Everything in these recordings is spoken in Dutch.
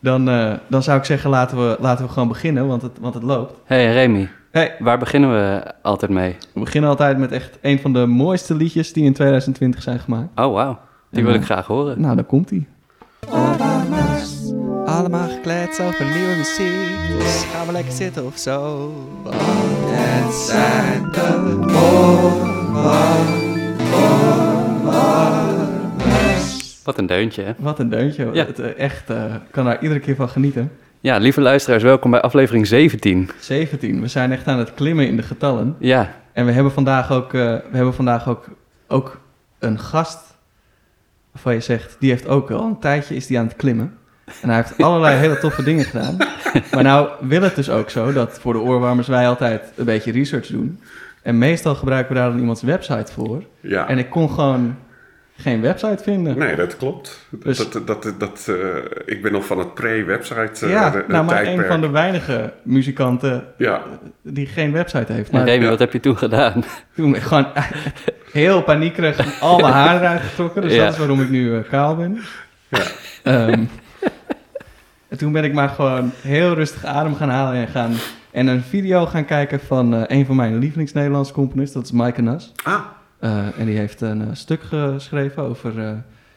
Dan, eh, dan zou ik zeggen, laten we, laten we gewoon beginnen, want het, want het loopt. Hey Remy, Hey, waar beginnen we altijd mee? we beginnen altijd met echt een van de mooiste liedjes die in 2020 zijn gemaakt. Oh, wauw. Die En, wil eh, ik graag horen. Nou, daar komt hij. Allemaal gekleed over nieuwe muziek. Dus gaan we lekker zitten of zo. Het zijn de Wat een deuntje, hè? Wat een deuntje. Ja. Het, eh, echt, eh, kan daar iedere keer van genieten. Ja, lieve luisteraars, welkom bij aflevering 17. 17. We zijn echt aan het klimmen in de getallen. Ja, En we hebben vandaag ook, eh, we hebben vandaag ook, ook een gast waarvan je zegt, die heeft ook al een tijdje is die aan het klimmen. En hij heeft allerlei hele toffe dingen gedaan. Maar nou wil het dus ook zo dat voor de oorwarmers wij altijd een beetje research doen. En meestal gebruiken we daar dan iemands website voor. Ja, En ik kon gewoon geen website vinden. nee, dat klopt. Dus- dat, dat, dat, eh, ik ben nog van het pre-website eh, ja, de- nou maar een van de weinige muzikanten Ja, die geen website heeft. Maar Remy, ja. wat heb je toen gedaan? toen ben ik gewoon heel paniekerig al mijn haar eruit getrokken. Dus Ja. dat is waarom ik nu eh, kaal ben. Ja. Ehm, en toen ben ik maar gewoon heel rustig adem gaan halen en, gaan, en een video gaan kijken van eh, een van mijn lievelings-Nederlandse componisten. Dat is Maaike Nas. ah, en die heeft een eh, stuk geschreven over eh,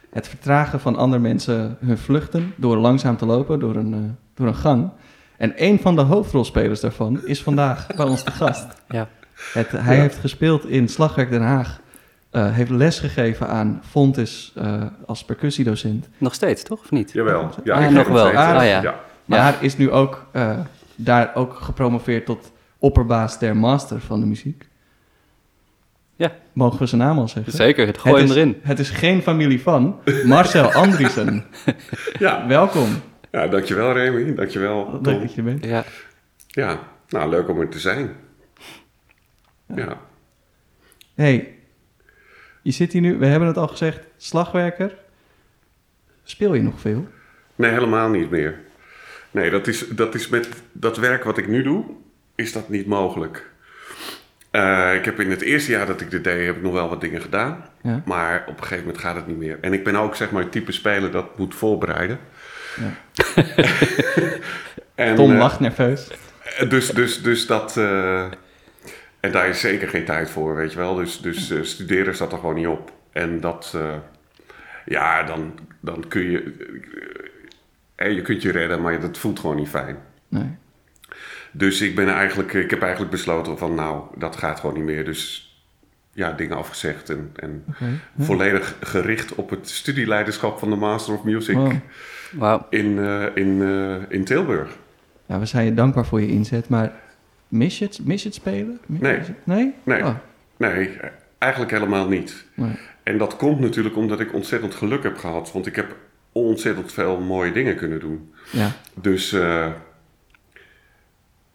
het vertragen van andere mensen hun vluchten door langzaam te lopen door een, eh, door een gang. En een van de hoofdrolspelers daarvan is vandaag bij ons te gast. Ja. Het, hij Ja. heeft gespeeld in Slagwerk Den Haag, eh, heeft lesgegeven aan Fontes eh, als percussiedocent. Nog steeds, toch? Of niet? jawel. Ja, Ah, ik nog wel. steeds, Ah, ja. ja. Maar is nu ook eh, daar ook gepromoveerd tot opperbaas der master van de muziek. Ja. Mogen we zijn naam al zeggen? Zeker, het gooi het hem is, erin. Het is geen familie van Marcel Andriessen. Ja. Welkom. ja, dankjewel Remy, dankjewel Leuk Tom. dat je er bent. Ja, Ja, nou leuk om er te zijn. Ja, hey, je zit hier nu, we hebben het al gezegd, slagwerker. Speel je nog veel? nee helemaal niet meer. Nee, dat is, dat is met dat werk wat ik nu doe, is dat niet mogelijk. Eh, ik heb in het eerste jaar dat ik dit deed, heb ik nog wel wat dingen gedaan. Ja. Maar op een gegeven moment gaat het niet meer. En ik ben ook zeg maar het type speler dat moet voorbereiden. Ja. en, Tom eh, lacht nerveus. Dus, dus, dus dat. eh, en daar is zeker geen tijd voor, weet je wel. Dus, dus studeren staat er gewoon niet op. En dat. ja, dan, dan kun je. je kunt je redden, maar dat voelt gewoon niet fijn. Nee. Dus ik ben eigenlijk. Ik heb eigenlijk besloten van nou, dat gaat gewoon niet meer. Dus ja, dingen afgezegd en, en. Ja. volledig gericht op het studieleiderschap van de Master of Music Wow. in, eh, in, eh, in Tilburg. Ja, we zijn je dankbaar voor je inzet, maar mis je het, mis je het spelen? Mis- Nee. het- Nee? Nee. Oh, Nee, eigenlijk helemaal niet. nee. En dat komt natuurlijk omdat ik ontzettend geluk heb gehad. Want ik heb ontzettend veel mooie dingen kunnen doen. Ja, Dus eh,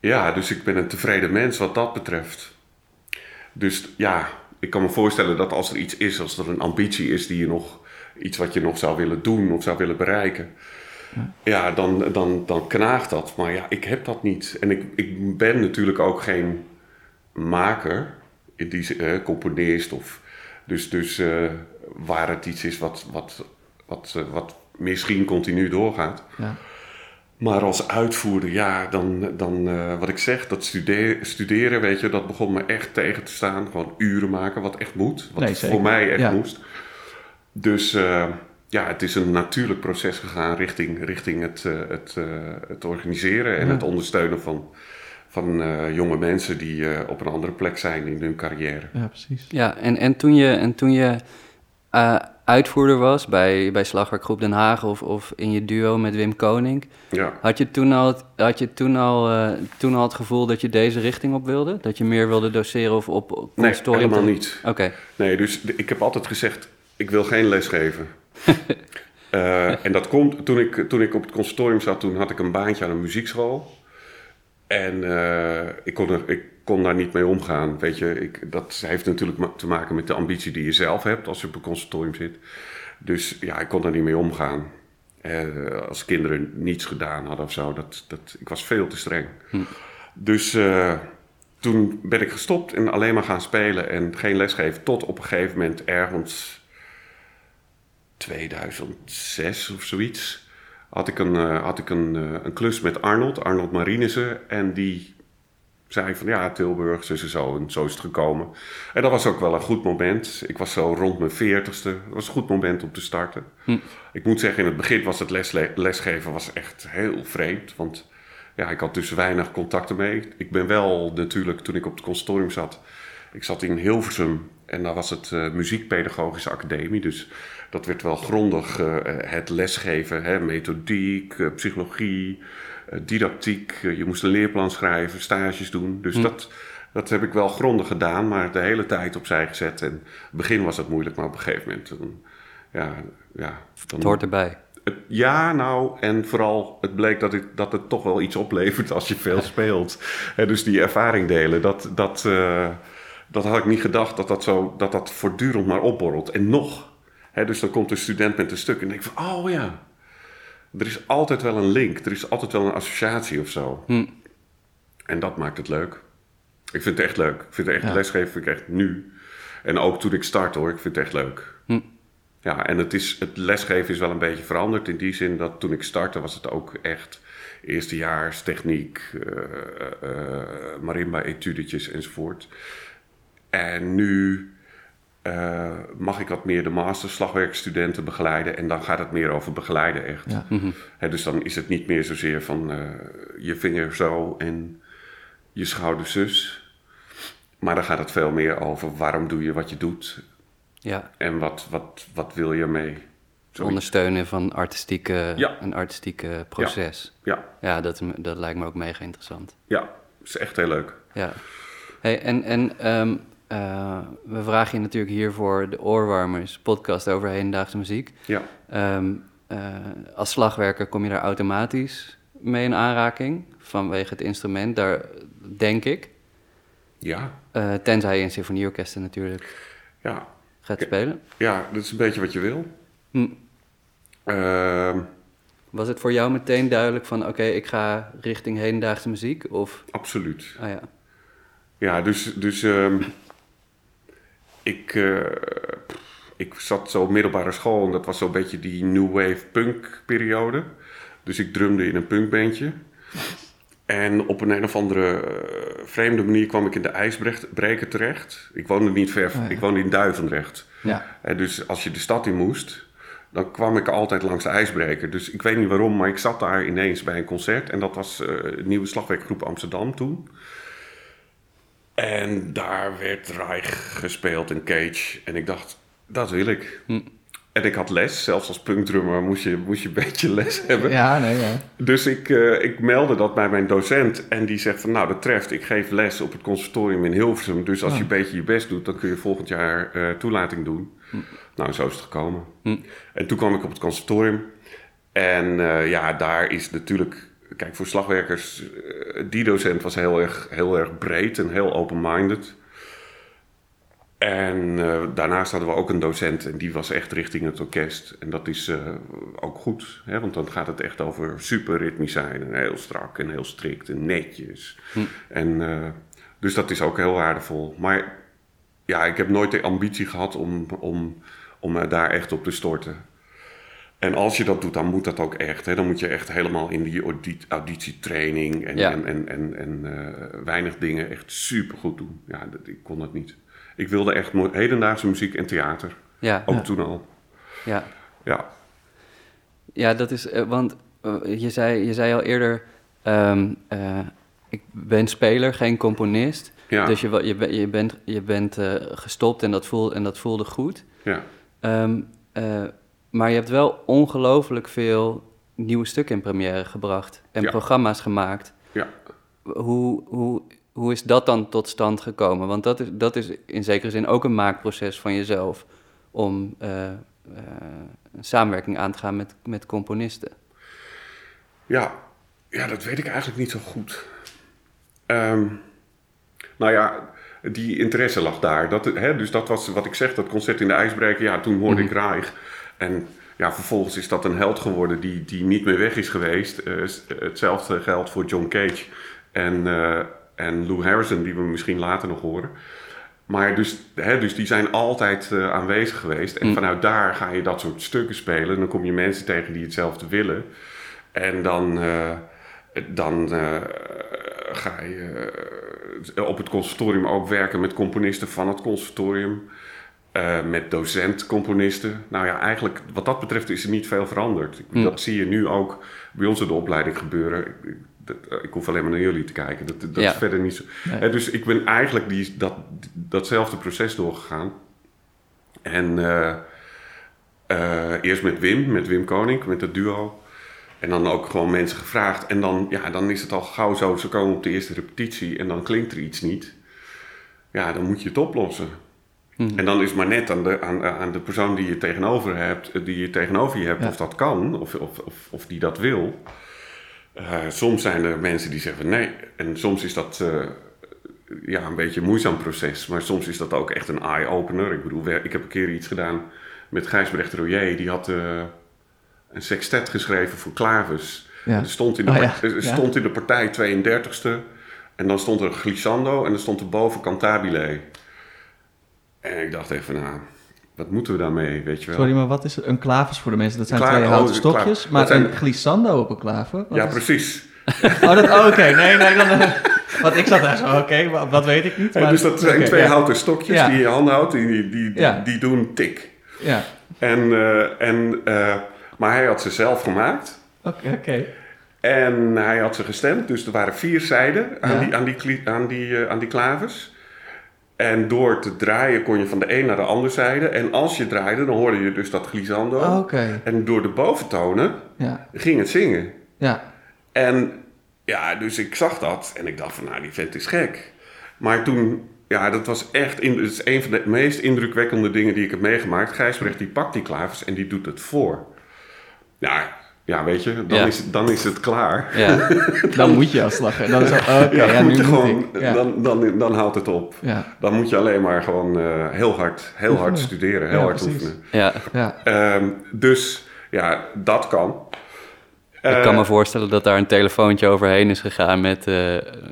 ja, dus ik ben een tevreden mens wat dat betreft. Dus ja, ik kan me voorstellen dat als er iets is, als er een ambitie is die je nog, iets wat je nog zou willen doen of zou willen bereiken. Ja, dan, dan, dan knaagt dat. Maar ja, ik heb dat niet. En ik, ik ben natuurlijk ook geen maker, in die, eh, componist. Of, dus dus eh, waar het iets is wat, wat, wat, eh, wat misschien continu doorgaat. ja. Maar als uitvoerder, ja, dan, dan eh, wat ik zeg, dat stude- studeren, weet je, dat begon me echt tegen te staan. Gewoon uren maken, wat echt moet. Wat Nee, voor mij echt Ja. moest. Dus eh, ja, het is een natuurlijk proces gegaan richting, richting het, eh, het, eh, het organiseren en Ja. het ondersteunen van, van eh, jonge mensen die eh, op een andere plek zijn in hun carrière. ja precies. Ja, en, en toen je, en toen je eh, uitvoerder was bij, bij Slagwerkgroep Den Haag of, of in je duo met Wim Koning, Ja. had je toen al, het- had je toen al, eh, toen al het gevoel dat je deze richting op wilde? Dat je meer wilde doseren of op Nee, consortium helemaal niet. Oké, Nee, dus ik heb altijd gezegd, ik wil geen les geven. Eh, en dat komt, toen ik, toen ik op het conservatorium zat, toen had ik een baantje aan een muziekschool. En eh, ik, kon er, ik kon daar niet mee omgaan. Weet je, ik, dat heeft natuurlijk te maken met de ambitie die je zelf hebt als je op een conservatorium zit. Dus ja, ik kon daar niet mee omgaan. Eh, als kinderen niets gedaan hadden of zo, dat, dat, ik was veel te streng. Dus eh, toen ben ik gestopt en alleen maar gaan spelen en geen lesgeven. Tot op een gegeven moment ergens 2006 of zoiets had ik een, eh, had ik een, eh, een klus met Arnold, Arnold Marinissen. En die zei van ja, Tilburg, zo en zo. En zo is het gekomen. En dat was ook wel een goed moment. Ik was zo rond mijn veertigste. Dat was een goed moment om te starten. Hm. Ik moet zeggen, in het begin was het lesle- lesgeven was echt heel vreemd. Want ja, ik had dus weinig contacten mee. Ik ben wel natuurlijk, toen ik op het consortium zat... Ik zat in Hilversum en daar was het eh, Muziekpedagogische Academie. Dus dat werd wel grondig eh, het lesgeven. Hè, methodiek, eh, psychologie, eh, didactiek. Je moest een leerplan schrijven, stages doen. Dus Hm. dat, dat heb ik wel grondig gedaan, maar de hele tijd opzij gezet. En in het begin was het moeilijk, maar op een gegeven moment... dan- ja, ja, dan, Het hoort erbij. het- ja, nou, en vooral het bleek dat het, dat het toch wel iets oplevert als je veel speelt. Hè, dus die ervaring delen, dat, dat, dat had ik niet gedacht dat dat, zo, dat dat voortdurend maar opborrelt. En nog. Dus dan komt een student met een stuk en denk van, oh ja, er is altijd wel een link, er is altijd wel een associatie of zo. Hm. En dat maakt het leuk. Ik vind het echt leuk. Ik vind het echt, Ja. lesgeven vind ik echt nu. En ook toen ik start hoor, ik vind het echt leuk. Hm. Ja, en het, is, het lesgeven is wel een beetje veranderd in die zin dat toen ik startte was het ook echt eerstejaars techniek, eh eh, marimba-etudetjes enzovoort. En nu eh, mag ik wat meer de masterslagwerkstudenten begeleiden en dan gaat het meer over begeleiden echt. Ja. Mhm. Hè, dus dan is het niet meer zozeer van eh, je vinger zo en je schouder zus. Maar dan gaat het veel meer over waarom doe je wat je doet Ja, en wat, wat, wat wil je mee. Zoiets. ondersteunen van artistieke, Ja. een artistieke proces. Ja, Ja, dat, dat lijkt me ook mega interessant. ja, is echt heel leuk. Ja. Hey, en en ehm, eh, we vragen je natuurlijk hiervoor de Oorwarmers podcast over hedendaagse muziek. Ja, Ehm, eh, als slagwerker kom je daar automatisch mee in aanraking vanwege het instrument, daar denk ik. ja, Eh, tenzij je in symfonieorkesten natuurlijk ja, gaat spelen. ja, dat is een beetje wat je wil. Hm. Ehm, Was het voor jou meteen duidelijk van oké, ik ga richting hedendaagse muziek? Of, absoluut. ah ja, Ja, dus, dus ehm, ik, eh, ik zat zo op middelbare school en dat was zo'n beetje die new wave punk periode. Dus ik drumde in een punkbandje. En op een, een of andere eh, vreemde manier kwam ik in de ijsbreker terecht. Ik woonde niet ver, Oh ja. ik woonde in Duivendrecht. Ja. En dus als je de stad in moest, dan kwam ik altijd langs de ijsbreker. Dus ik weet niet waarom, maar ik zat daar ineens bij een concert. En dat was de nieuwe slagwerkgroep Amsterdam toen. En daar werd Reich gespeeld en Cage. En ik dacht, dat wil ik. Hm. En ik had les, zelfs als punkdrummer moest je, moest je een beetje les hebben. Ja, nee, ja. Dus ik, eh, ik meldde dat bij mijn docent. En die zegt van, nou dat treft, ik geef les op het conservatorium in Hilversum. Dus als je een beetje je best doet, dan kun je volgend jaar eh, toelating doen. Nou, zo is het gekomen. Hm. En toen kwam ik op het conservatorium. En eh, ja, daar is natuurlijk... Kijk, voor slagwerkers, eh, die docent was heel erg, heel erg breed en heel open-minded. En eh, daarnaast hadden we ook een docent en die was echt richting het orkest. En dat is eh, ook goed, hè, want dan gaat het echt over super ritmisch zijn en heel strak en heel strikt en netjes. Hm. En, dus dat is ook heel waardevol. Maar ja, ik heb nooit de ambitie gehad om, om, om daar echt op te storten. En als je dat doet, dan moet dat ook echt. Hè? Dan moet je echt helemaal in die audi- auditietraining en, Ja. en, en, en, en eh, weinig dingen echt super goed doen. Ja, dat, ik kon dat niet. Ik wilde echt hedendaagse muziek en theater. ja, Ook Ja. toen al. ja. Ja, Ja, dat is, eh, want eh, je, zei, je zei al eerder, ehm, eh, ik ben speler, geen componist. ja, Dus je, je, ben- je bent, je bent eh, gestopt en dat, voel, en dat voelde goed. ja. Ehm, eh, maar je hebt wel ongelooflijk veel nieuwe stukken in première gebracht en Ja. programma's gemaakt. Ja. Hoe, hoe, hoe is dat dan tot stand gekomen? Want dat is, dat is in zekere zin ook een maakproces van jezelf om eh, eh, een samenwerking aan te gaan met, met componisten. Ja, ja, dat weet ik eigenlijk niet zo goed. Ehm, nou ja, die interesse lag daar. Dat, hè, dus dat was wat ik zeg, dat concert in de ijsbreker. Ja, toen hoorde ik Reich. En ja, vervolgens is dat een held geworden die, die niet meer weg is geweest. Eh, s- hetzelfde geldt voor John Cage en, eh, en Lou Harrison, die we misschien later nog horen. Maar dus, hè, dus die zijn altijd eh, aanwezig geweest. En Mm. vanuit daar ga je dat soort stukken spelen. En dan kom je mensen tegen die hetzelfde willen. En dan, eh, dan eh, ga je eh, op het conservatorium ook werken met componisten van het conservatorium. Eh, met docent-componisten. Nou ja, eigenlijk wat dat betreft is er niet veel veranderd. Dat zie je nu ook bij ons in de opleiding gebeuren. Ik, dat- ik hoef alleen maar naar jullie te kijken. Dat, dat Ja. is verder niet zo. Nee. Dus ik ben eigenlijk die, dat, datzelfde proces doorgegaan. En eh, eh, eerst met Wim, met Wim Koning, met het duo. En dan ook gewoon mensen gevraagd. En dan, ja, dan is het al gauw zo, ze komen op de eerste repetitie en dan klinkt er iets niet. Ja, dan moet je het oplossen. Mhm. En dan is maar net aan de, aan, aan de persoon die je tegenover, hebt, eh, die je tegenover je hebt Ja. of dat kan, of, of, of, of die dat wil. Eh, soms zijn er mensen die zeggen nee. En soms is dat eh, ja, een beetje een moeizaam proces. Maar soms is dat ook echt een eye-opener. Ik bedoel, ik heb een keer iets gedaan met Gijsbrecht Royer. Die had een sextet geschreven voor klaves. Ja. Er stond in de, Oh, ja. er stond in de partij 32e. En dan stond er glissando en dan stond er boven cantabile. En ik dacht even, nou, wat moeten we daarmee, weet je wel? Sorry, maar wat is een klavers voor de mensen? Dat zijn Klaver- twee houten oh, stokjes, klaver. maar zijn- een glissando op een klaver? Ja, is- precies. Oh, dat, oh, oké. Nee, nee, dan... eh, want ik zat daar zo, oké, wa- wat weet ik niet. En maar- dus dat zijn twee ja. houten stokjes Ja. die je in je handen houdt. Die, die, die, Ja. die doen tik. Ja, En, eh, en, eh, maar hij had ze zelf gemaakt. oké. En hij had ze gestemd. Dus er waren vier zijden aan, die, aan, die, aan, die, aan die klavers. En door te draaien kon je van de een naar de andere zijde. En als je draaide, dan hoorde je dus dat glissando. Oh, Oké, En door de boventonen ja, ging het zingen. ja. En ja, dus ik zag dat en ik dacht van, nou, die vent is gek. Maar toen, ja, dat was echt, in, het is een van de meest indrukwekkende dingen die ik heb meegemaakt. Gijsbrecht, die pakt die klavers en die doet het voor. Ja, ja weet je, dan, Ja. is, dan is het klaar. Ja, Dan moet je als lachen. Dan is het, Ja, ja, dan, nu moet je moet gewoon, ik. Ja, dan, dan, dan houdt het op. ja, Dan moet je alleen maar gewoon eh, heel hard, heel hard studeren, heel Ja, hard precies. oefenen. ja. ja. Ehm, dus ja, dat kan. Ik Eh, kan me voorstellen dat daar een telefoontje overheen is gegaan met, eh,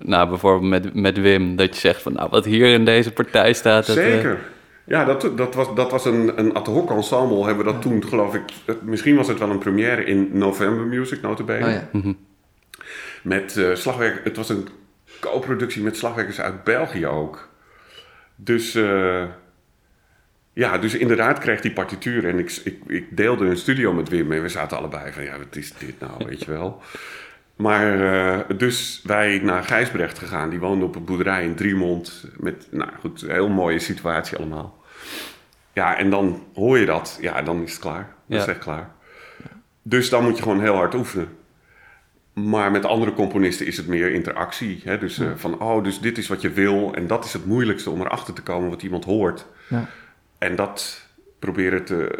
nou, bijvoorbeeld met, met Wim. Dat je zegt van, nou, wat hier in deze partij staat. Dat, eh, Zeker. Ja, dat, dat was, dat was een, een ad hoc ensemble. Hebben we dat toen, geloof ik... het- misschien was het wel een première in November Music, notabene. Oh ja. mhm. Met eh slagwerk... Het was een co-productie met slagwerkers uit België ook. Dus... eh, ja, dus inderdaad kreeg die partituur. En ik, ik, ik deelde een studio met Wim. En we zaten allebei van... Ja, wat is dit nou, weet je wel. Maar eh, dus wij naar Gijsbrecht gegaan. Die woonde op een boerderij in Driemond. Met, nou goed, een heel mooie situatie allemaal. Ja, en dan hoor je dat. Ja, dan is het klaar. Dat is echt klaar. Dus dan moet je gewoon heel hard oefenen. Maar met andere componisten is het meer interactie. Hè? Dus eh, van, oh, dus dit is wat je wil. En dat is het moeilijkste om erachter te komen wat iemand hoort. ja. En dat proberen te,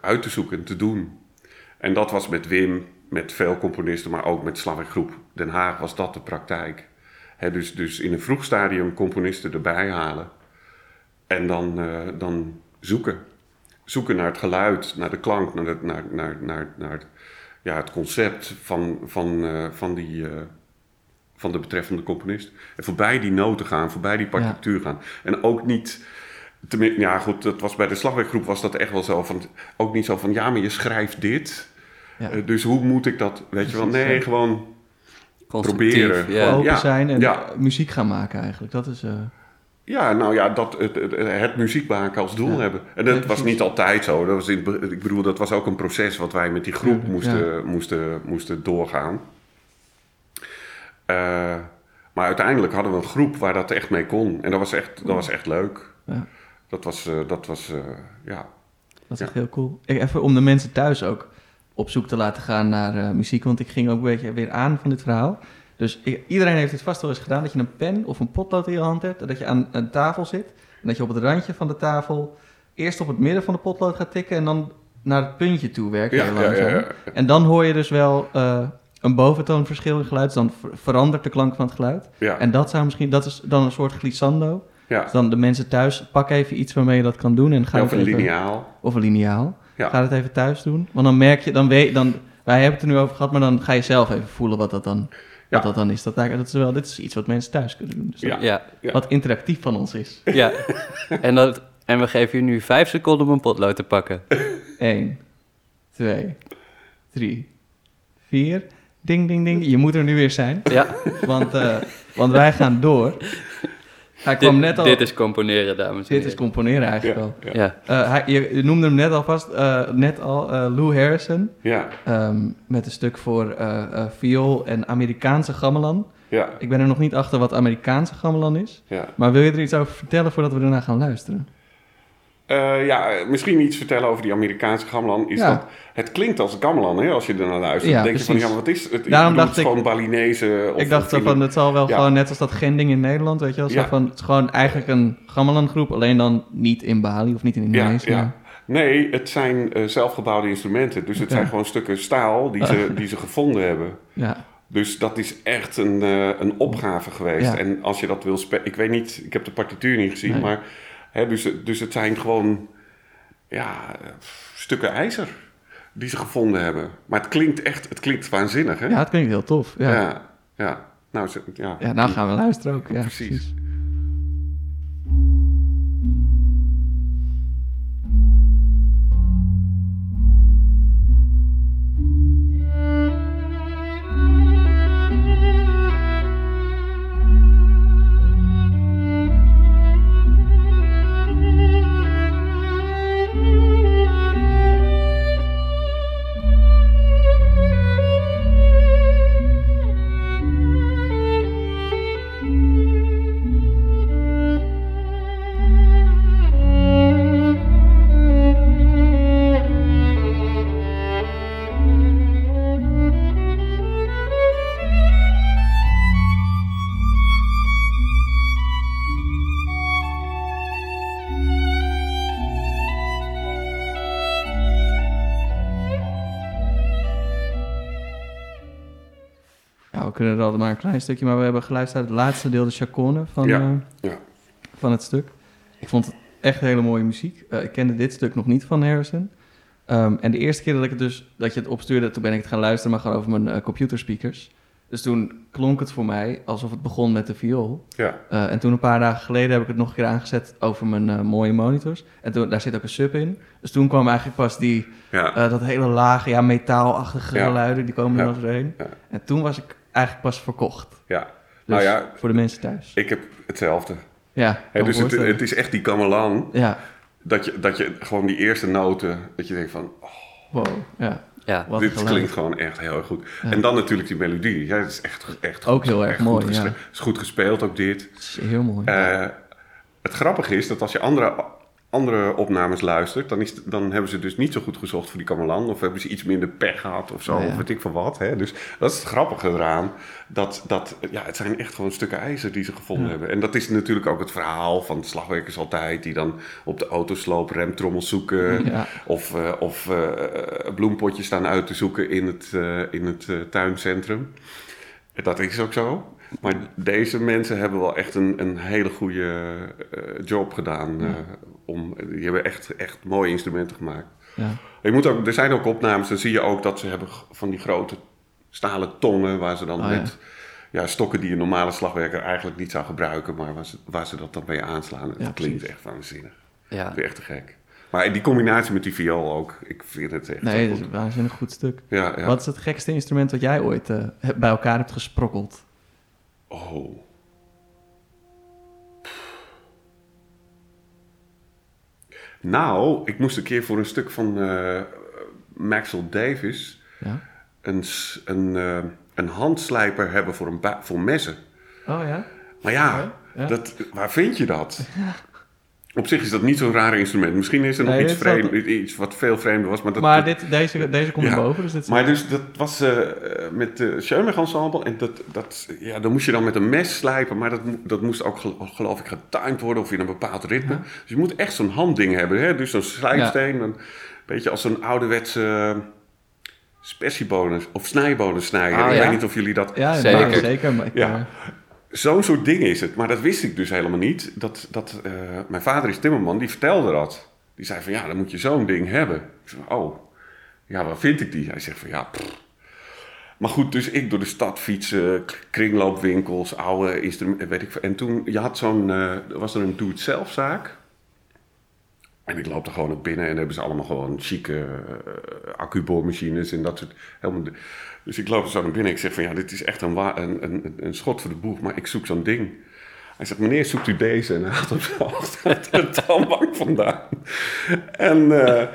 uit te zoeken en te doen. En dat was met Wim, met veel componisten, maar ook met Slavik Groep Den Haag was dat de praktijk. Dus, dus in een vroeg stadium componisten erbij halen. En dan, eh, dan zoeken. Zoeken naar het geluid, naar de klank, naar, het, naar, naar, naar, naar ja, het concept van, van, eh, van, die, eh, van de betreffende componist. En voorbij die noten gaan, voorbij die partituur gaan. En ook niet... Ja goed, dat was bij de slagwerkgroep was dat echt wel zo van... Ook niet zo van, ja, maar je schrijft dit. Ja. Eh, dus hoe moet ik dat, weet je wel? Nee, ja. gewoon proberen. Ja. Open ja, zijn en ja. muziek gaan maken eigenlijk. Dat is... eh, Ja, nou ja, dat, het, het, het muziek maken als doel Ja. hebben. En dat Ja, was niet altijd zo. Dat was in, ik bedoel, dat was ook een proces wat wij met die groep moesten, moesten, moesten doorgaan. Eh, maar uiteindelijk hadden we een groep waar dat echt mee kon. En dat was echt, dat was echt leuk. Ja. Dat was, eh, dat was eh, ja. Dat is Ja. echt heel cool. Ik, even om de mensen thuis ook op zoek te laten gaan naar eh, muziek. Want ik ging ook een beetje weer aan van dit verhaal. Dus ik- iedereen heeft dit vast wel eens gedaan. Dat je een pen of een potlood in je hand hebt. En dat je aan een tafel zit. En dat je op het randje van de tafel eerst op het midden van de potlood gaat tikken. En dan naar het puntje toe werken. Ja, heel ja, ja, langzaam. ja. En dan hoor je dus wel eh, een boventoonverschil in geluid. Dus dan ver- verandert de klank van het geluid. En dat zou misschien, dat is dan een soort glissando. ja. Dus dan de mensen thuis, pak even iets waarmee je dat kan doen. En ga Ja, of een even- lineaal. of een lineaal. Ja. Ga het even thuis doen. Want dan merk je, dan weet dan, wij hebben het er nu over gehad, maar dan ga je zelf even voelen wat dat dan, Ja. wat dat dan is. Dat, dat is wel, dit is iets wat mensen thuis kunnen doen. Dus Ja. dat- Ja, Ja. Wat interactief van ons is. ja. en, dat, en we geven je nu vijf seconden om een potlood te pakken. 1, 2, 3, vier. Ding, ding, ding. Je moet er nu weer zijn. Ja, Want, eh, want wij gaan door. Hij kwam dit, net al... dit is componeren, dames en dit heren. is componeren eigenlijk Ja, al. ja. Ja, Eh, hij, je, je noemde hem net alvast, eh net al, eh, Lou Harrison. ja, ehm, met een stuk voor eh, eh, viool en Amerikaanse gamelan. ja, Ik ben er nog niet achter wat Amerikaanse gamelan is. ja. Maar wil je er iets over vertellen voordat we ernaar gaan luisteren? Eh, ja, misschien iets vertellen over die Amerikaanse gamelan. Is Ja. dat, het klinkt als gamelan, hè, als je ernaar luistert. Ja, dan denk je van, ja, wat is het? Daarom dacht het is ik- gewoon Balinese. Of ik dacht of- van, het zal wel Ja. gewoon net als dat gending in Nederland, weet je wel. Zo van, het is gewoon eigenlijk een gamelan groep, alleen dan niet in Bali of niet in Indonesië. ja. Nee, het zijn eh, zelfgebouwde instrumenten. Dus het zijn gewoon stukken staal die ze, die ze gevonden hebben. ja. Dus dat is echt een, eh, een opgave geweest. Ja. En als je dat wil spelen... Ik weet niet, ik heb de partituur niet gezien, Nee. maar... Dus, dus het zijn gewoon... Ja, stukken ijzer die ze gevonden hebben. Maar het klinkt echt... Het klinkt waanzinnig, hè? ja, het klinkt heel tof. Ja, ja. ja. ja. Nou, ze- ja. nou gaan we luisteren ook. Ja, Precies. precies. Een klein stukje, maar we hebben geluisterd naar het laatste deel, de chacone van, Ja, eh, ja. van het stuk. Ik vond het echt hele mooie muziek. Eh, ik kende dit stuk nog niet van Harrison. Ehm, en de eerste keer dat ik het dus, dat je het opstuurde, toen ben ik het gaan luisteren, maar gewoon over mijn eh, computerspeakers. Dus toen klonk het voor mij alsof het begon met de viool. Ja, en toen een paar dagen geleden heb ik het nog een keer aangezet over mijn mooie monitors. En toen, daar zit ook een sub in. Dus toen kwam eigenlijk pas die, ja. dat hele lage, ja, metaalachtige Ja. geluiden, die komen er nog. En toen was ik eigenlijk pas verkocht. ja. Dus Nou ja, voor de mensen thuis. ik heb hetzelfde. Ja, dus het, is echt die gamelan... Ja, Dat je, dat je gewoon die eerste noten... Dat je denkt van... Oh, wow, ja. ja. Wat dit geluid. klinkt gewoon echt heel erg goed. Ja. En dan natuurlijk die melodie. Ja, het is echt, echt Ook goed. heel erg Echt mooi, ja. Het is goed gespeeld, ook dit. Het is heel mooi. Eh, het grappige is dat als je andere, andere opnames luistert, dan, is, dan hebben ze dus niet zo goed gezocht voor die Kamelan. Of hebben ze iets minder pech gehad of zo, Ja, of weet ik van wat. Hè? Dus dat is het grappige eraan. Dat, dat, ja, het zijn echt gewoon stukken ijzer die ze gevonden Ja. hebben. En dat is natuurlijk ook het verhaal van de slagwerkers altijd, die dan op de autosloop remtrommels zoeken. ja, Of, eh, of eh, bloempotjes staan uit te zoeken in het, eh, in het tuincentrum. Dat is ook zo. Maar deze mensen hebben wel echt een, een hele goede job gedaan. Om, die hebben echt, echt mooie instrumenten gemaakt. ja. Je moet ook, er zijn ook opnames, dan zie je ook dat ze hebben van die grote stalen tongen... waar ze dan Oh, met ja, stokken die een normale slagwerker eigenlijk niet zou gebruiken... maar waar ze, waar ze dat dan mee aanslaan. Ja, dat klinkt echt waanzinnig. ja. Dat is echt te gek. Maar die combinatie met die viool ook, ik vind het echt Nee, dat is een waanzinnig goed stuk. Ja, ja. Wat is het gekste instrument wat jij ooit eh, bij elkaar hebt gesprokkeld? Oh. Nou, ik moest een keer voor een stuk van eh Maxwell Davis Ja? een, een, eh, een handslijper hebben voor, een voor messen. Oh ja? Maar ja, Ja. Dat, waar vind je dat? Op zich is dat niet zo'n raar instrument. Misschien is er nog Nee, iets, vreemd, iets wat veel vreemder was. Maar, dat, maar dit, deze, deze komt Ja. erboven, dus dit maar dus dat was eh, eh, met de Schoenberg Ensemble. En dat, dat, ja, dan moest je dan met een mes slijpen. Maar dat, dat moest ook gel- geloof ik getimed worden of in een bepaald ritme. Dus je moet echt zo'n handding hebben. Hè? Dus zo'n slijpsteen. Een beetje als zo'n ouderwetse uh, of snijbonus snijden. Ah, ik weet niet of jullie dat... ja, Zeker. zeker. Maar ik, Ja. Zo'n soort ding is het. Maar dat wist ik dus helemaal niet. Dat, dat, eh, mijn vader is timmerman, die vertelde dat. Die zei van, ja, dan moet je zo'n ding hebben. Ik zei, oh, ja, waar vind ik die? Hij zegt van, ja. Maar goed, dus ik door de stad fietsen, kringloopwinkels, oude instrumenten, weet ik. En toen, je had zo'n, eh, was er een doe-het-zelf zaak. En ik loop er gewoon naar binnen en hebben ze allemaal gewoon chique uh, accuboormachines en dat soort. Helemaal, dus ik loop er zo naar binnen. Ik zeg van ja, dit is echt een, een, een, een schot voor de boeg, maar ik zoek zo'n ding. Hij zegt, meneer, zoekt u deze? En hij haalt hem zo achter de toonbank vandaan. En eh,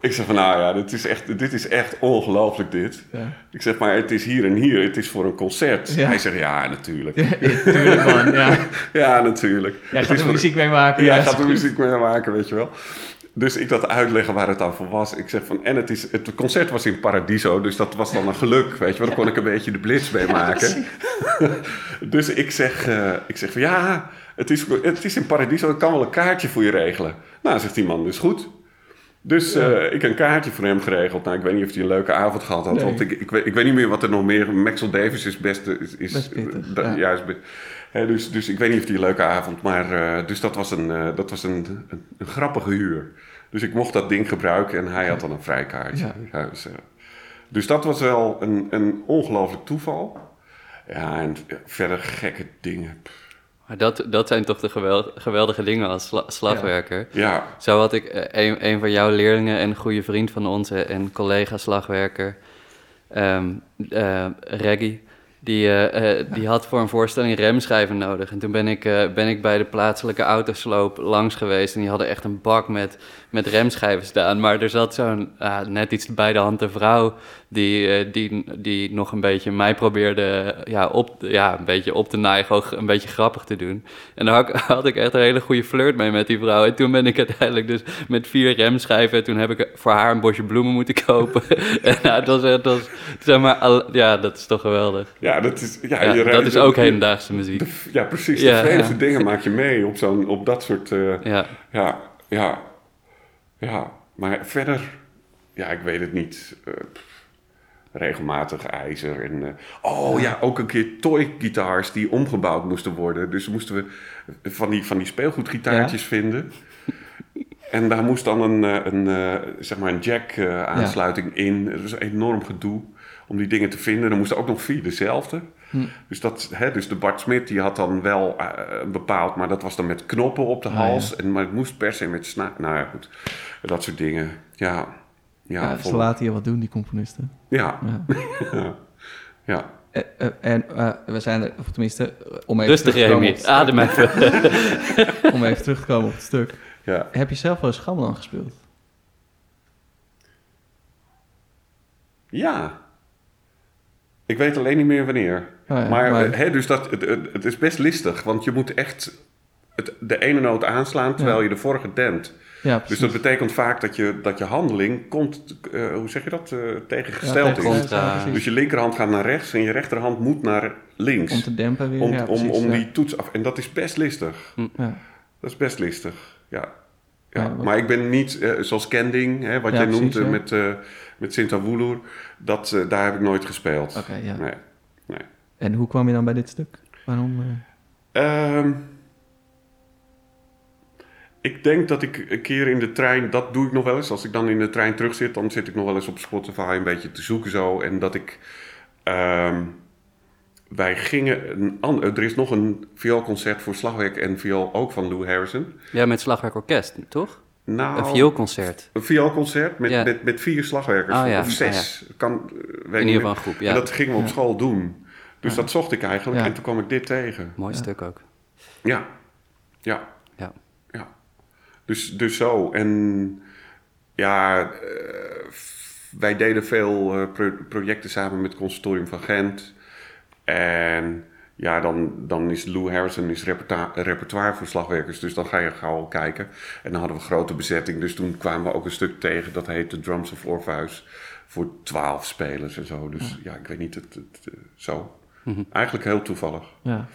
ik zeg van, nou ja, dit is echt, dit is echt ongelooflijk dit. Ja. Ik zeg, maar het is hier en hier, het is voor een concert. Ja. Hij zegt, ja, natuurlijk. Ja, tuurlijk man, ja. Ja, natuurlijk. Jij gaat er muziek mee maken. Ja, ja, gaat er muziek mee maken, weet je wel. Dus ik dat uitleggen waar het dan voor was. Ik zeg van, en het, is, het concert was in Paradiso, dus dat was dan een geluk, weet je wel. Dan kon ik een beetje de blitz mee maken. dus ik zeg, eh, ik zeg van, ja, het is, het is in Paradiso, ik kan wel een kaartje voor je regelen. Nou, zegt die man, dus goed. Dus eh, ik heb een kaartje voor hem geregeld. Nou, ik weet niet of hij een leuke avond gehad had. Nee. Want ik, ik, weet, ik weet niet meer wat er nog meer... Maxwell Davis is best... Is, is, Best pittig, da- ja. ja, is be- hè, dus, dus ik weet niet of hij een leuke avond... Maar eh, dus dat was, een, eh, dat was een, een, een grappige huur. Dus ik mocht dat ding gebruiken en hij had dan een vrijkaartje. Ja. Ja, dus, eh, dus dat was wel een, een ongelooflijk toeval. Ja, en verder gekke dingen. Maar dat, dat zijn toch de gewel- geweldige dingen als sla- slagwerker. Ja, Zo had ik eh, een, een van jouw leerlingen en een goede vriend van ons eh, en collega slagwerker, ehm eh, Reggie, die, die had voor een voorstelling remschijven nodig. En toen ben ik, ben ik bij de plaatselijke autosloop langs geweest en die hadden echt een bak met, met remschijven staan. Maar er zat zo'n ah, net iets bij de hand de vrouw die, eh, die, die nog een beetje mij probeerde ja, op, ja, een beetje op te naaien, gewoon een beetje grappig te doen. En daar had, ik- had ik echt een hele goede flirt mee met die vrouw. En toen ben ik uiteindelijk dus met vier remschijven, toen heb ik voor haar een bosje bloemen moeten kopen. en nou, dat was, dat was, zeg maar, ja, dat is toch geweldig. ja, dat is... Ja, dat is ook hedendaagse muziek. de- ja, precies. Ja, de vreemdste ja. dingen maak je mee op, zo'n, op dat soort... eh, Ja, Ja, ja, ja. Maar verder, ja, ik weet het niet. Eh, regelmatig ijzer en... eh, oh ja, ook een keer toy-gitaars die omgebouwd moesten worden. Dus moesten we van die, van die speelgoedgitaartjes vinden. En daar moest dan een, eh, een, zeg maar een jack-aansluiting in. Het was een enorm gedoe om die dingen te vinden. Er moesten ook nog vier dezelfde. Hm. Dus, dat, hè, dus de Bart Smit die had dan wel eh, bepaald, maar dat was dan met knoppen op de Ah, hals. ja. En, maar het moest per se met sna... Nou ja, goed. Dat soort dingen. Ja. Ja, Ja, ze laten hier wat doen, die componisten. ja. Ja. ja. ja. Eh, eh, en we zijn er, of tenminste, om even, rustig terug te komen Remy, op het adem even. stuk- om even terug te komen op het stuk. ja. Heb je zelf wel eens gamelan gespeeld? Ja. Ik weet alleen niet meer wanneer. Oh ja, maar maar- hè, dus dat, het, het, het is best listig, want je moet echt het, de ene noot aanslaan terwijl Ja. je de vorige dempt. Ja, Dus dat betekent vaak dat je, dat je handeling komt, eh, hoe zeg je dat, eh, tegengesteld tegen- is. Ja. Dus je linkerhand gaat naar rechts en je rechterhand moet naar links. Om te dempen weer. Om, ja, om, precies, om ja. die toets af. En dat is best listig. Ja. Dat is best listig, ja. Ja. Maar ik ben niet, eh, zoals Kending, hè, wat Ja, jij precies, noemt met, eh met Sint-Awulur, dat, eh, daar heb ik nooit gespeeld. Oké, ja. Nee. En hoe kwam je dan bij dit stuk? Waarom? eh, Ehm, ik denk dat ik een keer in de trein, dat doe ik nog wel eens. Als ik dan in de trein terug zit, dan zit ik nog wel eens op Spotify een beetje te zoeken zo. En dat ik. ehm, wij gingen. Een, er is nog een vioolconcert voor slagwerk en viool ook van Lou Harrison. Ja, met slagwerkorkest, toch? Nou, Een vioolconcert. Een vioolconcert met, Ja. met, met vier slagwerkers. Oh ja, Of zes. Kan, eh, weet In ieder geval een groep, ja. En dat gingen we op school doen. Dus dat zocht ik eigenlijk en toen kwam ik dit tegen. Mooi stuk ook. Ja, ja, Ja. ja. Dus, dus zo. En ja, eh, wij deden veel eh, pro- projecten samen met het Conservatorium van Gent. En ja, dan, dan is Lou Harrison is repertoire voor slagwerkers. Dus dan ga je gauw kijken. En dan hadden we grote bezetting. Dus toen kwamen we ook een stuk tegen. Dat heette Drums of Orpheus. Voor twaalf spelers en zo. Dus ja, ik weet niet. Het, het, eh, zo. Mhm. Eigenlijk heel toevallig. ja.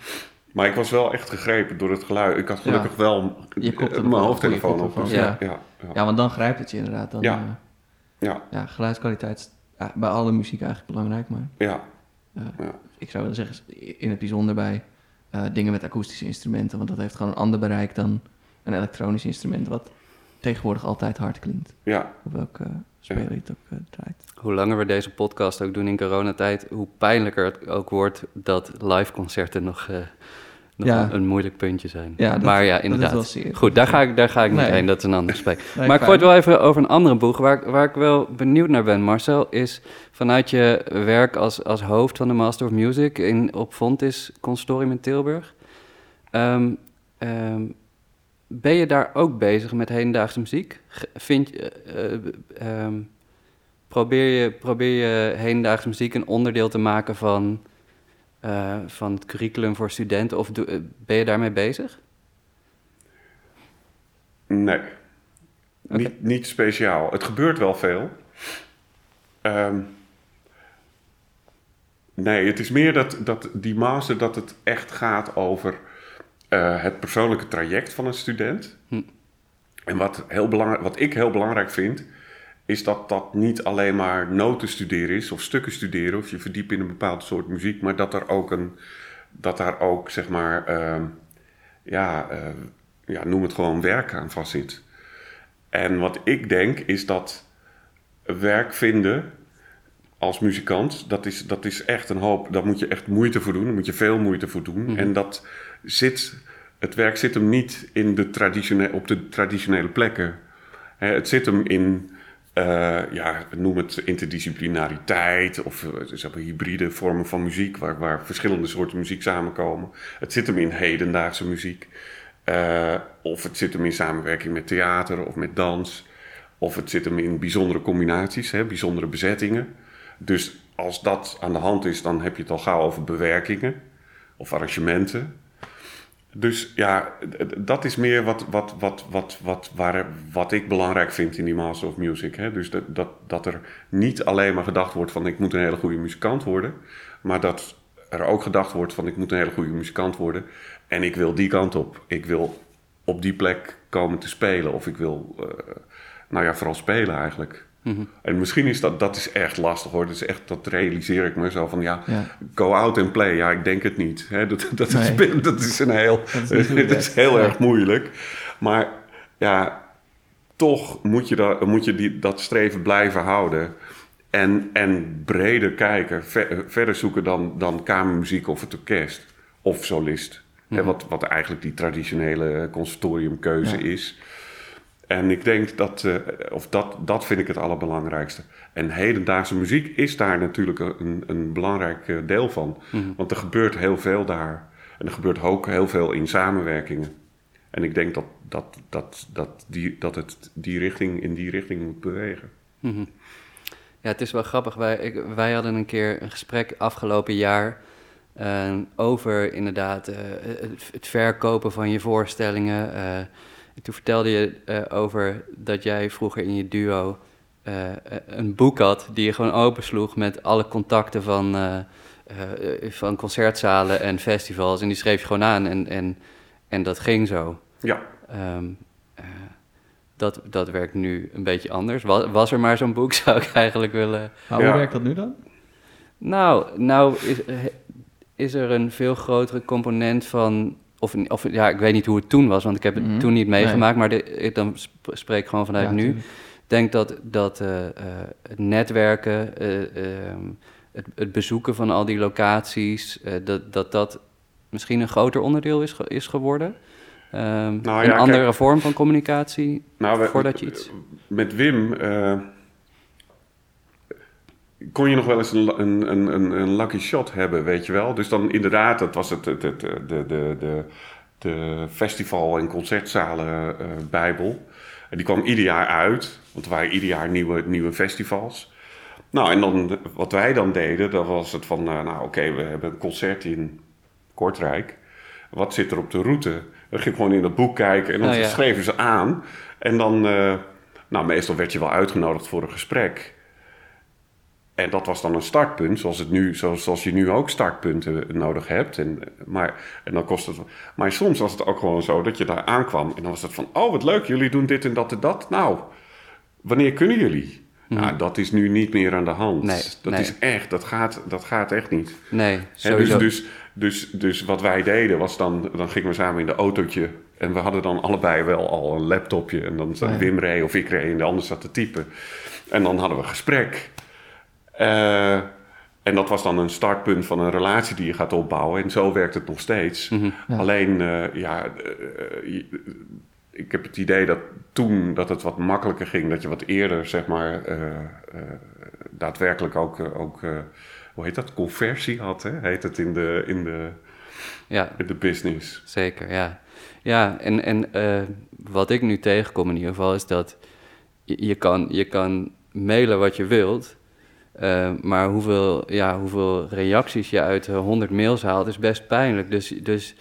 Maar ik was wel echt gegrepen door het geluid. Ik had gelukkig Ja. wel eh, mijn hoofdtelefoon op. Dus ja. ja. Ja, want dan grijpt het je inderdaad. Dan, Ja. eh, ja, ja, geluidskwaliteit is bij alle muziek eigenlijk belangrijk. Maar ja, ja. Ik zou willen zeggen, in het bijzonder bij eh, dingen met akoestische instrumenten. Want dat heeft gewoon een ander bereik dan een elektronisch instrument. Wat tegenwoordig altijd hard klinkt. ja. Op welke speler je het ook eh, draait. Hoe langer we deze podcast ook doen in coronatijd, hoe pijnlijker het ook wordt dat live concerten nog, eh, nog Ja. een, een moeilijk puntje zijn. Ja, dat- maar ja, inderdaad. Goed, daar ga ik, daar ga ik niet Nee. heen. Dat is een ander gesprek. Nee, maar ik het wel even over een andere boeg. Waar, ik- waar ik wel benieuwd naar ben, Marcel, is vanuit je werk als, als hoofd van de Master of Music in, op Fontis Consortium in Tilburg. ehm, ehm, ben je daar ook bezig met hedendaagse muziek? Vind eh, ehm, probeer, je, probeer je hedendaagse muziek een onderdeel te maken van, eh, van het curriculum voor studenten? Of eh, ben je daarmee bezig? Nee. Niet, niet speciaal. Het gebeurt wel veel. Ehm, nee, het is meer dat, dat die master dat het echt gaat over eh, het persoonlijke traject van een student. Hm. En wat, heel belangrijk, wat ik heel belangrijk vind, is dat dat niet alleen maar noten studeren is, of stukken studeren, of je verdiept in een bepaald soort muziek, maar dat er ook een, dat daar ook zeg maar, ehm, ja, eh, ja, noem het gewoon werk aan vast zit. En wat ik denk is dat werk vinden als muzikant, dat is, dat is echt een hoop, daar moet je echt moeite voor doen, daar moet je veel moeite voor doen. Mhm. En dat zit, het werk zit hem niet in de traditione, op de traditionele plekken. Het zit hem in, eh, ja, noem het interdisciplinariteit of eh, hybride vormen van muziek, waar, waar verschillende soorten muziek samenkomen. Het zit hem in hedendaagse muziek. Eh, of het zit hem in samenwerking met theater of met dans. Of het zit hem in bijzondere combinaties, hè, bijzondere bezettingen. Dus als dat aan de hand is, dan heb je het al gauw over bewerkingen of arrangementen. Dus ja, dat is meer wat, wat, wat, wat, wat, wat ik belangrijk vind in die Master of Music. Hè? Dus dat, dat, dat er niet alleen maar gedacht wordt van ik moet een hele goede muzikant worden. Maar dat er ook gedacht wordt van ik moet een hele goede muzikant worden. En ik wil die kant op. Ik wil op die plek komen te spelen. Of ik wil, eh, nou ja, vooral spelen eigenlijk. Mhm. En misschien is dat, dat is echt lastig hoor. Dat, is echt, dat realiseer ik me zo van ja, Ja. go out and play. Ja, ik denk het niet. Dat, dat, is, dat is een heel, Dat is dat heel erg moeilijk. Maar ja, toch moet je, dat, moet je die, dat streven blijven houden. En, en breder kijken, ver- verder zoeken dan, dan kamermuziek of het orkest of solist. Mhm. wat, wat eigenlijk die traditionele conservatoriumkeuze Ja. is. En ik denk dat, eh, of dat, dat vind ik het allerbelangrijkste. En hedendaagse muziek is daar natuurlijk een, een belangrijk eh, deel van. Mhm. Want er gebeurt heel veel daar. En er gebeurt ook heel veel in samenwerkingen. En ik denk dat, dat, dat, dat, die, dat het die richting, in die richting moet bewegen. Mhm. Ja, het is wel grappig. Wij, ik- wij hadden een keer een gesprek afgelopen jaar eh, over inderdaad het, het verkopen van je voorstellingen. Eh. En toen vertelde je eh, over dat jij vroeger in je duo eh, een boek had die je gewoon opensloeg met alle contacten van, eh, eh, van concertzalen en festivals. En die schreef je gewoon aan en, en, en dat ging zo. Ja, Ehm, eh, dat, dat werkt nu een beetje anders. Was, was er maar zo'n boek, zou ik eigenlijk willen. Maar hoe Ja. werkt dat nu dan? Nou, nou is, eh, is er een veel grotere component van. Of, of ja, ik weet niet hoe het toen was, want ik heb het Mhm. toen niet Nee. meegemaakt, maar de, ik dan sp- spreek ik gewoon vanuit Ja, nu. Ik denk dat, dat eh, eh, het netwerken, eh, ehm, het, het bezoeken van al die locaties, eh, dat, dat dat misschien een groter onderdeel is, ge- is geworden. Ehm, Nou een ja, andere kijk- vorm van communicatie nou, we- voordat je iets. met Wim eh, kon je nog wel eens een, een, een, een, lucky shot hebben, weet je wel. Dus dan inderdaad, dat was het, het, het, de, de, de, de festival- en concertzalen eh, bijbel. En die kwam ieder jaar uit, want er waren ieder jaar nieuwe, nieuwe festivals. Nou, en dan, wat wij dan deden, dan was het van, eh, nou oké, we hebben een concert in Kortrijk. Wat zit er op de route? Dan ging ik gewoon in dat boek kijken en dan Oh, ja. schreven ze aan. En dan, eh, nou meestal werd je wel uitgenodigd voor een gesprek. En dat was dan een startpunt, zoals, het nu, zoals, zoals je nu ook startpunten nodig hebt. En, maar, en dan kost het, maar soms was het ook gewoon zo dat je daar aankwam en dan was het van: Oh, wat leuk, jullie doen dit en dat en dat. Nou, wanneer kunnen jullie? Nou, dat is nu niet meer aan de hand. Mhm. Nee, dat nee. is echt, dat gaat, dat gaat echt niet. Nee, dus, sowieso. dus, dus, dus wat wij deden was dan, dan gingen we samen in de autootje. En we hadden dan allebei wel al een laptopje. En dan zat Ja. Wim reed of ik reed en de ander zat te typen. En dan hadden we gesprek. Eh, en dat was dan een startpunt van een relatie die je gaat opbouwen. En zo werkt het nog steeds. Mhm. Ja. Alleen, eh, ja, eh, ik heb het idee dat toen dat het wat makkelijker ging, dat je wat eerder, zeg maar, daadwerkelijk ook, ook hoe heet dat, conversie had, hè? heet het in de, in de, Ja, in de business. zeker, ja. Ja, en, en wat ik nu tegenkom in ieder geval is dat je, je kan, je kan mailen wat je wilt, eh, maar hoeveel, ja, hoeveel reacties je uit eh, 100 mails haalt is best pijnlijk. Dus, dus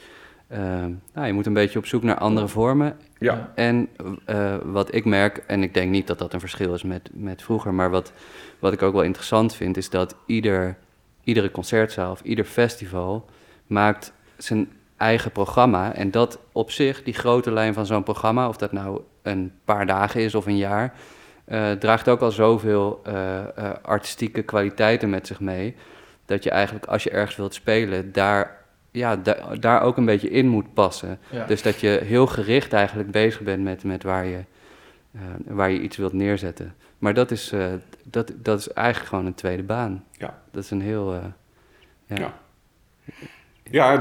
eh, nou, je moet een beetje op zoek naar andere vormen. Ja, En eh, wat ik merk, en ik denk niet dat dat een verschil is met, met vroeger, maar wat, wat ik ook wel interessant vind, is dat ieder, iedere concertzaal of ieder festival maakt zijn eigen programma. En dat op zich, die grote lijn van zo'n programma, of dat nou een paar dagen is of een jaar, eh, draagt ook al zoveel eh, eh, artistieke kwaliteiten met zich mee. Dat je eigenlijk, als je ergens wilt spelen, daar, ja, da- daar ook een beetje in moet passen. Ja. Dus dat je heel gericht eigenlijk bezig bent met, met waar, je, waar je iets wilt neerzetten. Maar dat is, dat, dat is eigenlijk gewoon een tweede baan. Ja. Dat is een heel... ja, Ja. ja. ja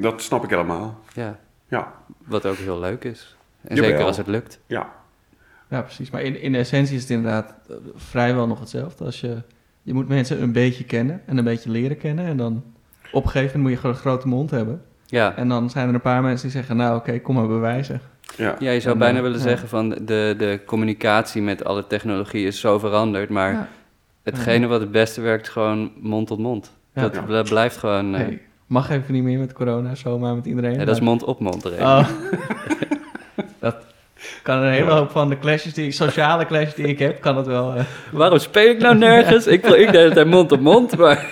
dat snap ik helemaal. Ja, wat ook heel leuk is. En Jawel. zeker als het lukt. ja, Ja, precies. Maar in, in essentie is het inderdaad eh, vrijwel nog hetzelfde. Als je, je moet mensen een beetje kennen en een beetje leren kennen. En dan op een gegeven moment moet je gewoon een grote mond hebben. Ja, En dan zijn er een paar mensen die zeggen, nou oké, kom maar bewijzen. ja. ja je zou En, bijna eh, willen ja. zeggen van de, de communicatie met alle technologie is zo veranderd. Maar Ja. hetgene wat het beste werkt, gewoon mond tot mond. Ja. Dat blijft gewoon... Nee, mag even niet meer met corona, zomaar met iedereen. ja, dat is mond op mond. erin. Oh. kan een hele hoop van de clashes die sociale clashes die ik heb, kan dat wel. eh. Waarom speel ik nou nergens? ik, ik deed het mond op mond, maar...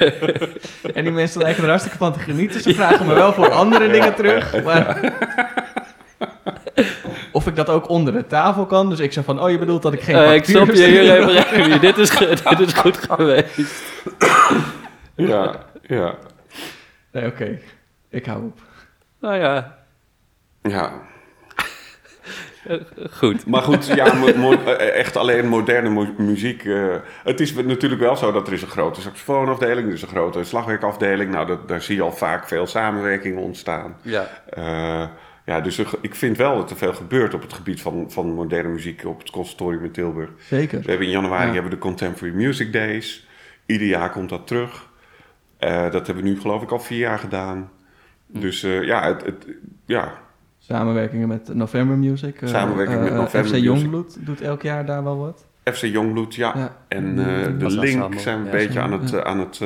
En die mensen lijken er hartstikke van te genieten. Ze vragen me wel voor andere dingen terug. Maar... Of ik dat ook onder de tafel kan. Dus ik zeg van, oh je bedoelt dat ik geen Eh, ik stop je hier even dit, is, dit is goed geweest. ja, ja. Nee, oké. Ik hou op. Nou ja, ja. Goed. Maar goed, ja, mo- mo- eh, echt alleen moderne mu- muziek. eh, het is natuurlijk wel zo dat er is een grote saxofoonafdeling, er is een grote slagwerkafdeling. Nou, dat, daar zie je al vaak veel samenwerkingen ontstaan. Ja, Eh, ja, dus er- ik vind wel dat er veel gebeurt op het gebied van, van moderne muziek op het conservatorium in Tilburg. Zeker. We hebben in januari Ja. hebben we de Contemporary Music Days. Ieder jaar komt dat terug. Eh, dat hebben we nu geloof ik al vier jaar gedaan. Dus eh, ja, het, het, ja, Samenwerkingen met November Music. eh, Samenwerking met eh, November FC Music. Jongbloed doet elk jaar daar wel wat. FC Jongbloed, ja. Ja. En eh, de Link zijn we een Ja, beetje aan het... ja. aan het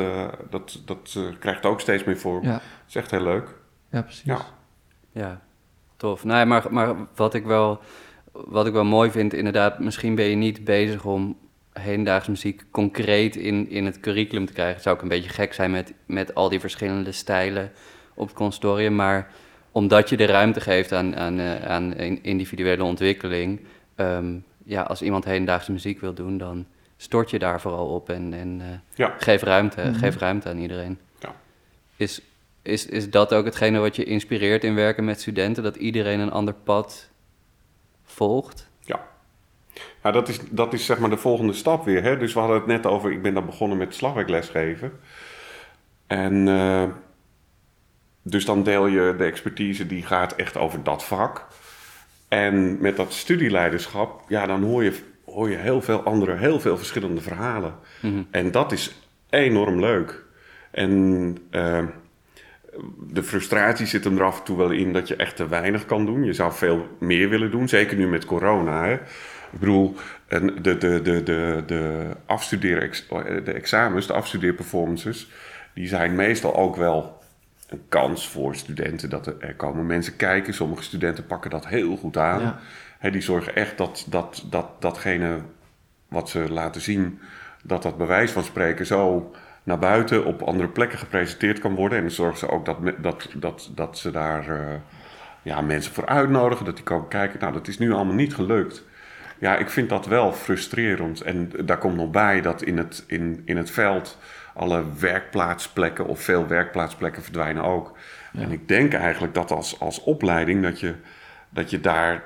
dat dat krijgt ook steeds meer vorm. Ja, Dat is echt heel leuk. ja precies. Ja. ja, tof. Nee, maar, maar wat, ik wel, wat ik wel mooi vind, inderdaad, misschien ben je niet bezig om hedendaagse muziek concreet in, in het curriculum te krijgen. Het zou ook een beetje gek zijn met, met al die verschillende stijlen op het conservatorium, maar omdat je de ruimte geeft aan, aan, eh, aan in- individuele ontwikkeling, ehm, ja, als iemand hedendaagse muziek wil doen, dan stort je daar vooral op en, en eh, Ja. geef, ruimte, Mhm. geef ruimte aan iedereen. Ja. Is, is, is dat ook hetgene wat je inspireert in werken met studenten, dat iedereen een ander pad volgt? Ja. Ja, dat is, dat is zeg maar de volgende stap weer. Hè? Dus we hadden het net over, ik ben dan begonnen met slagwerklesgeven. En eh, dus dan deel je de expertise die gaat echt over dat vak. En met dat studieleiderschap, ja, dan hoor je, hoor je heel veel andere, heel veel verschillende verhalen. Mhm. En dat is enorm leuk. En eh, de frustratie zit hem er af en toe wel in dat je echt te weinig kan doen. Je zou veel meer willen doen, zeker nu met corona. Hè? Ik bedoel, en de, de, de, de, de, afstudeer, de examens, de afstudeerperformances, die zijn meestal ook wel een kans voor studenten. Dat er, er komen mensen kijken. Sommige studenten pakken dat heel goed aan. Ja. Die zorgen echt dat, dat, dat datgene wat ze laten zien, dat dat bewijs van spreken zo naar buiten op andere plekken gepresenteerd kan worden. En dan zorgen ze ook dat, dat, dat, dat ze daar eh, ja, mensen voor uitnodigen, dat die komen kijken. Nou, dat is nu allemaal niet gelukt. Ja, ik vind dat wel frustrerend. En daar komt nog bij dat in het, in, in het veld alle werkplaatsplekken of veel werkplaatsplekken verdwijnen ook. En ik denk eigenlijk dat als, als opleiding dat je, dat je daar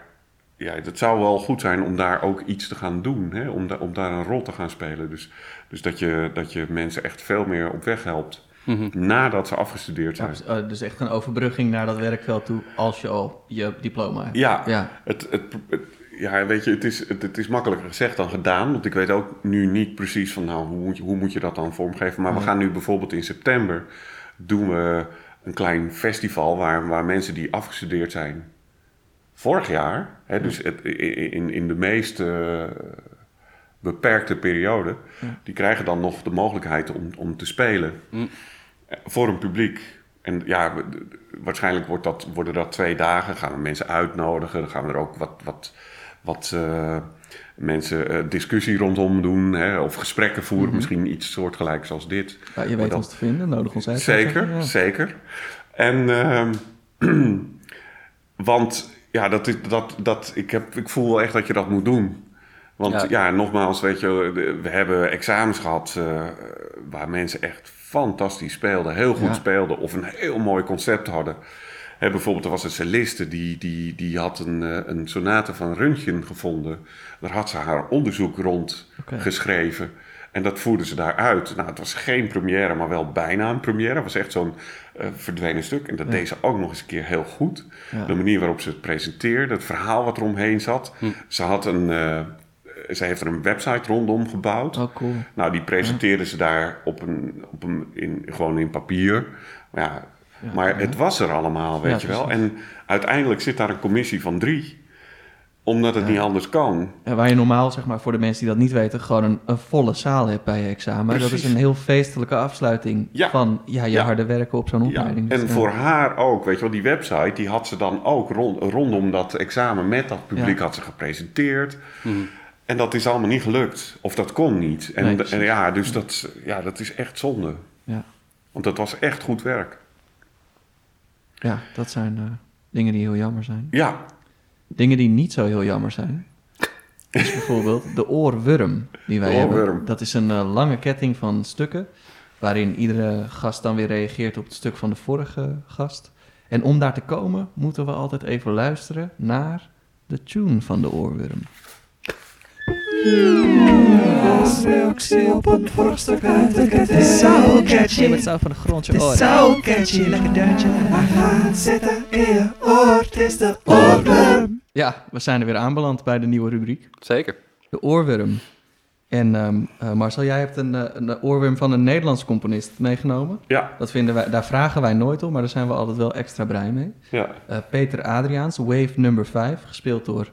ja, het zou wel goed zijn om daar ook iets te gaan doen. Hè? Om, da- om daar een rol te gaan spelen. Dus, dus dat, je, dat je mensen echt veel meer op weg helpt. Mhm. Nadat ze afgestudeerd zijn. Dus, eh, dus echt een overbrugging naar dat werkveld toe als je al je diploma hebt. Ja, Ja, Het, het, het- ja weet je, het is, het, het is makkelijker gezegd dan gedaan. Want ik weet ook nu niet precies van, nou, hoe moet je, hoe moet je dat dan vormgeven. Maar we gaan nu bijvoorbeeld in september doen we een klein festival waar, waar mensen die afgestudeerd zijn vorig jaar, hè, dus het, in, in de meest eh, beperkte periode, Ja. die krijgen dan nog de mogelijkheid om, om te spelen Mm. voor een publiek. En ja, waarschijnlijk wordt dat, worden dat twee dagen. Gaan we mensen uitnodigen. Dan gaan we er ook wat, wat, wat eh, mensen eh, discussie rondom doen. Hè, of gesprekken voeren. Mhm. Misschien iets soortgelijks als dit. Ja, je weet dat- ons te vinden, nodig ons uit. Zeker, ja. zeker. En, ehm, want ja, dat is, dat, dat, ik, heb, ik voel wel echt dat je dat moet doen. Want Ja. ja, nogmaals, weet je, we hebben examens gehad eh, waar mensen echt fantastisch speelden, heel goed speelden of een heel mooi concept hadden. Bijvoorbeeld, er was een celliste die, die, die had een, eh, een sonate van Röntgen gevonden. Daar had ze haar onderzoek rond geschreven. En dat voerden ze daar uit. Nou, het was geen première, maar wel bijna een première. Het was echt zo'n eh, verdwenen stuk. En dat Ja. deed ze ook nog eens een keer heel goed. Ja. De manier waarop ze het presenteerde, het verhaal wat er omheen zat. Hm. Ze, had een, eh, ze heeft er een website rondom gebouwd. Oh, cool. Nou, die presenteerde ze daar op een, op een, in, gewoon in papier. Maar, ja, Ja, maar ja. het was er allemaal, weet Ja, je wel. precies. En uiteindelijk zit daar een commissie van drie. Omdat het Ja. niet anders kan. Ja, waar je normaal, zeg maar, voor de mensen die dat niet weten, gewoon een, een volle zaal hebt bij je examen. Dat is Precies. een heel feestelijke afsluiting Ja. van ja, je Ja. harde werken op zo'n opleiding. Dus, en ja. voor haar ook, weet je wel, die website, die had ze dan ook rond, rondom dat examen met dat publiek Ja. had ze gepresenteerd. Mhm. En dat is allemaal niet gelukt. Of dat kon niet. En, Nee, en precies. ja, dus dat, ja, dat is echt zonde. Ja. Want dat was echt goed werk. Ja, dat zijn eh, dingen die heel jammer zijn. Ja, Dingen die niet zo heel jammer zijn, is bijvoorbeeld de oorworm die wij De hebben. Dat is een eh, lange ketting van stukken, waarin iedere gast dan weer reageert op het stuk van de vorige gast. En om daar te komen, moeten we altijd even luisteren naar de tune van de oorworm. Reactie op een vorstuk uit de ketting. Het is zo catchy. Het zou van de grond je Het is zo catchy. Lekker deuntje. Hij gaat zitten in je oor. Het is de oorworm. Ja, we zijn er weer aanbeland bij de nieuwe rubriek. Zeker. De oorworm. En ehm, eh, Marcel, jij hebt een, eh, een oorworm van een Nederlands componist meegenomen. ja, Dat vinden wij, daar vragen wij nooit om, maar daar zijn we altijd wel extra blij mee. ja. Eh, Peter Adriaans, Wave number 5, gespeeld door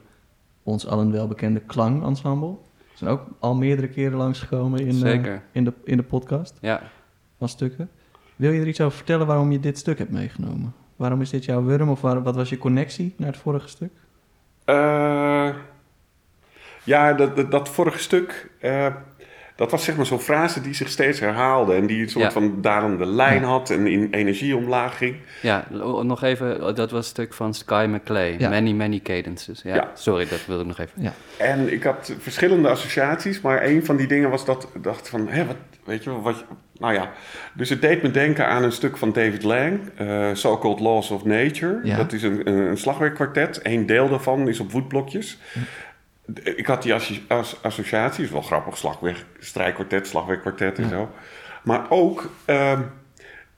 ons allen welbekende Klang Ensemble. Ze zijn ook al meerdere keren langsgekomen in, eh, Zeker. in, de, in de podcast Ja. van stukken. Wil je er iets over vertellen waarom je dit stuk hebt meegenomen? Waarom is dit jouw worm of waar- wat was je connectie naar het vorige stuk? Eh, ja, dat, dat, dat vorige stuk, eh, dat was zeg maar zo'n frase die zich steeds herhaalde. En die een soort Ja. van daarom de lijn Ja. had en in energie omlaag ging. Ja, nog even, dat was een stuk van Sky McClay. Ja. Many, many cadences. Ja, Ja. sorry, dat wilde ik nog even. Ja, En ik had verschillende associaties, maar een van die dingen was dat ik dacht van, hé, wat, weet je wel, wat, nou ja. Dus het deed me denken aan een stuk van David Lang, eh So-Called Laws of Nature. Ja. Dat is een, een, een slagwerkkwartet. Eén deel daarvan is op woodblokjes. Ik had die as- associatie, is wel grappig, slagwerk, strijkkwartet, slagwerkkwartet en Ja. zo. Maar ook ehm,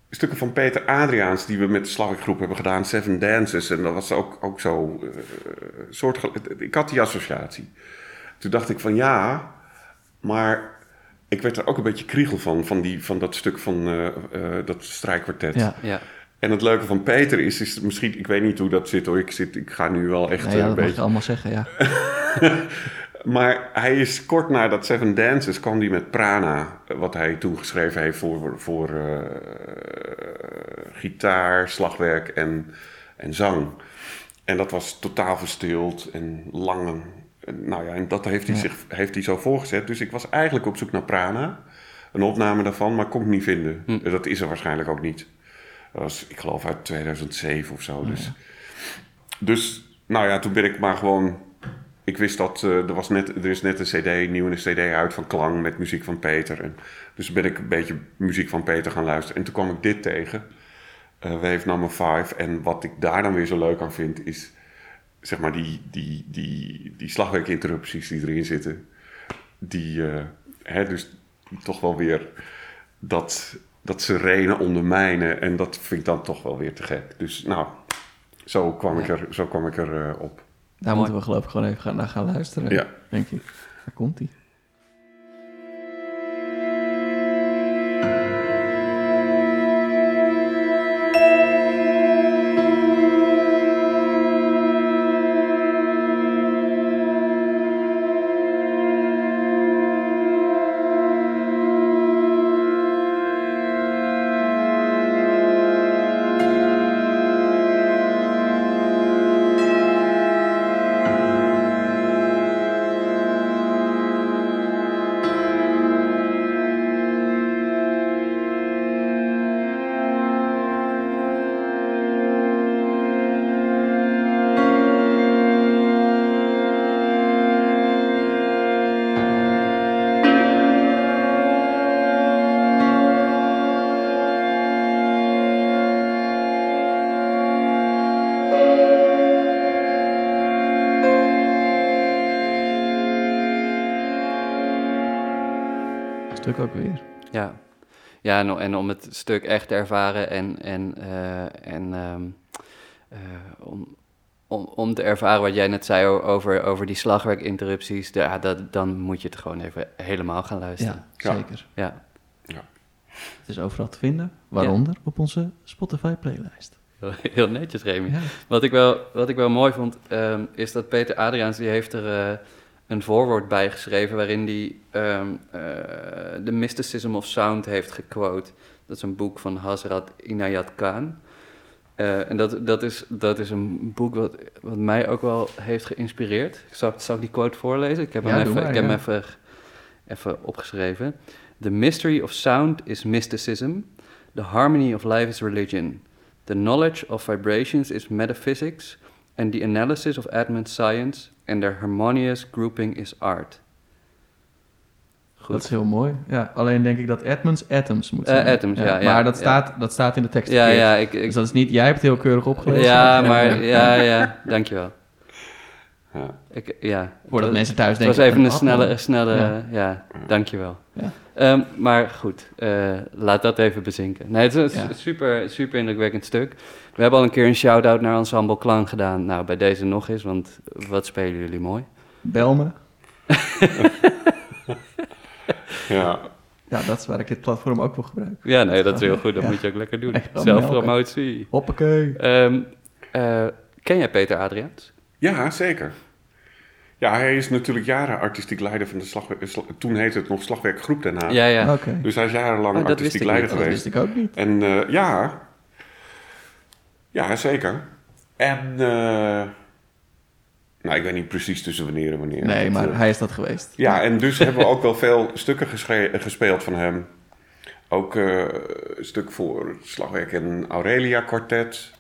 stukken van Peter Adriaans die we met de slagwerkgroep hebben gedaan, Seven Dances. En dat was ook, ook zo eh soort. Ik had die associatie. Toen dacht ik van ja, maar ik werd er ook een beetje kriegel van, van, die, van dat stuk van eh, eh, dat strijkkwartet. ja. Ja, En het leuke van Peter is, is misschien, ik weet niet hoe dat zit hoor, ik, zit, ik ga nu wel echt Nee, eh, ja, een dat mag je allemaal zeggen, ja. Maar hij is kort na dat Seven Dances kwam hij met Prana, eh, wat hij toen geschreven heeft voor, voor eh, gitaar, slagwerk en, en zang. En dat was totaal verstild en lang. Nou ja, en dat heeft hij, Ja. zich, heeft hij zo voorgezet. Dus ik was eigenlijk op zoek naar Prana, een opname daarvan, maar kon ik niet vinden. Hm. Dat is er waarschijnlijk ook niet. Dat was, ik geloof, uit 2007 of zo. dus, dus, nou ja, toen ben ik maar gewoon ik wist dat eh, er, was net, er is net een CD, nieuw een CD uit van Klang met muziek van Peter. En, dus ben ik een beetje muziek van Peter gaan luisteren. En toen kwam ik dit tegen, eh Wave Number 5. En wat ik daar dan weer zo leuk aan vind, is zeg maar, die, die, die, die slagwerkinterrupties die erin zitten, die, eh, hè, dus toch wel weer dat, dat sirene ondermijnen. En dat vind ik dan toch wel weer te gek. Dus nou, zo kwam ik er, zo kwam ik er eh, op. Daar Mooi. moeten we geloof ik gewoon even gaan, naar gaan luisteren. Ja. Denk ik. Daar komt hij. Stuk ook weer. Ja, ja en, en om het stuk echt te ervaren en, en, eh, en ehm, eh, om, om, om te ervaren wat jij net zei over, over die slagwerkinterrupties, ja, dat, dan moet je het gewoon even helemaal gaan luisteren. Ja, Ja. zeker. Ja, Het is overal te vinden, waaronder op onze Spotify-playlist. Heel, heel netjes, Remy. Ja. Wat ik wel, wat ik wel mooi vond, ehm, is dat Peter Adriaans, die heeft er eh, een voorwoord bij geschreven waarin hij eh, The Mysticism of Sound heeft gequote. Dat is een boek van Hazrat Inayat Khan. Eh, en dat, dat, is, dat is een boek wat, wat mij ook wel heeft geïnspireerd. Ik zal, zal ik die quote voorlezen? Ik heb hem, even, maar, ik heb hem even, even opgeschreven. The mystery of sound is mysticism. The harmony of life is religion. The knowledge of vibrations is metaphysics. And the analysis of Edmund's science and their harmonious grouping is art. Goed. Dat is heel mooi. Ja, alleen denk ik dat Edmonds Atoms moet Eh, zijn. atoms, ja, ja, maar dat, staat, dat staat in de tekst ja, verkeerd. ja, ik, ik, Dus dat is niet... Jij hebt het heel keurig opgelezen. ja, maar ja, ja, dankjewel. Ja. Ik, ja. Voordat Het- mensen thuis Het denken... was even een wat snelle, dan? snelle Ja. ja, dankjewel. Ja. Ehm, maar goed, eh, laat dat even bezinken. Nee, het is een Ja. super, super indrukwekkend stuk. We hebben al een keer een shout-out naar Ensemble Klang gedaan. Nou, bij deze nog eens, want wat spelen jullie mooi. Bel me. Ja, Ja, dat is waar ik dit platform ook wil gebruiken. Ja, nee, dat is heel goed. Dat Ja. moet je ook lekker doen. Zelfpromotie. Hoppakee. Ehm, eh, ken jij Peter Adriaans? Ja zeker. Ja, hij is natuurlijk jaren artistiek leider van de slagwerk... sla- Toen heette het nog Slagwerkgroep Den Haag. Ja, ja. Dus hij is jarenlang Oh, artistiek leider niet. Dat geweest. wist ik ook niet. En eh, ja, ja, zeker. En, eh, nou, ik weet niet precies tussen wanneer en wanneer. Nee, Dat, maar eh, hij is dat geweest. Ja, en dus hebben we ook wel veel stukken gespeeld van hem. Ook eh, een stuk voor het Slagwerk en Aurelia Quartet.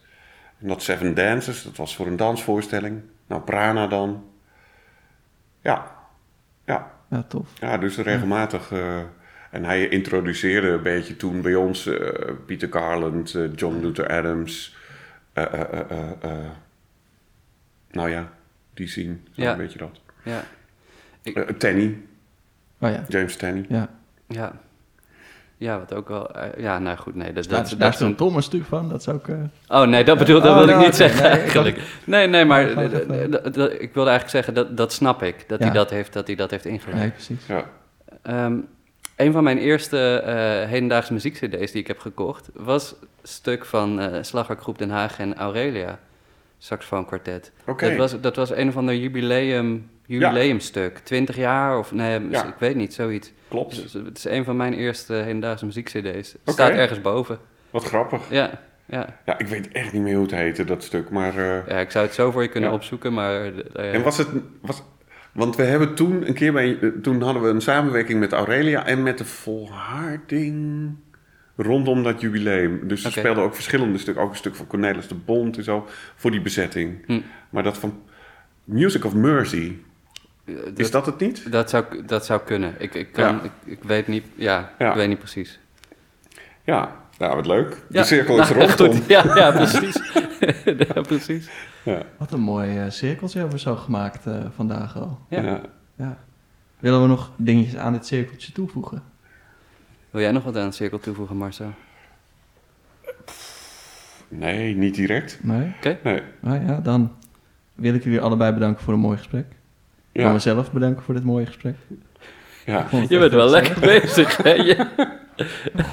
En dat Seven Dances, dat was voor een dansvoorstelling. Nou, Prana dan. Ja, ja, Ja, tof. ja dus regelmatig. eh, en hij introduceerde een beetje toen bij ons eh, Peter Garland, eh, John Luther Adams. eh, eh, eh, eh, eh, nou ja, die zien, zo Ja. weet je dat. Ja, Eh, Tanny, Oh ja. James Tanny. Ja. ja. Ja, wat ook wel... eh, ja, nou goed, nee. Dat, Daar, dat, daar dat is een- een stuk van. Dat is ook... eh, Oh nee, dat bedoel, dat Oh, wilde ik nou, niet zeggen Nee, eigenlijk. Nee, nee, maar Ik wilde eigenlijk zeggen, dat, dat snap ik. Dat, Ja. hij dat, heeft, dat hij dat heeft ingeleid. nee, precies. Ja. Ehm, een van mijn eerste eh, hedendaagse muziekcd's die ik heb gekocht... was een stuk van eh Slagwerkgroep Den Haag en Aurelia. Saxofoon kwartet. Oké. Dat, was, dat was een of ander jubileum, jubileumstuk. 20 jaar of nee, ik weet niet, zoiets. Klopt. Dus het is een van mijn eerste hedendaagse muziekcd's. Het Oké. staat ergens boven. Wat grappig. Ja, ja. Ja, ik weet echt niet meer hoe het heette, dat stuk. Maar, eh, ja, ik zou het zo voor je kunnen Ja. opzoeken, maar... eh, En was het... Was, want we hebben toen een keer bij... eh, Toen hadden we een samenwerking met Aurelia en met de Volharding... Rondom dat jubileum. Dus ze speelden ook verschillende stukken. Ook een stuk van Cornelis de Bond en zo. Voor die bezetting. Hm. Maar dat van... Music of Mercy. Is dat het niet? Dat zou, dat zou kunnen. Ik, ik, kan, Ja. ik, ik weet niet, ja, Ja. ik weet niet precies. Ja. Nou, wat leuk. De Ja, cirkel nou, is goed. Ja, ja, precies. ja, precies. Ja. Wat een mooi eh, cirkeltje hebben we zo gemaakt eh, vandaag al. Ja. Ja. Ja. Willen we nog dingetjes aan dit cirkeltje toevoegen? Wil jij nog wat aan het cirkel toevoegen, Marcel? Nee, niet direct. Nee? Nee. Nou ja, dan wil ik jullie allebei bedanken voor een mooi gesprek. Ik wil Ja. mezelf bedanken voor dit mooie gesprek. ja. Je bent wel lekker bezig, hè? Ja,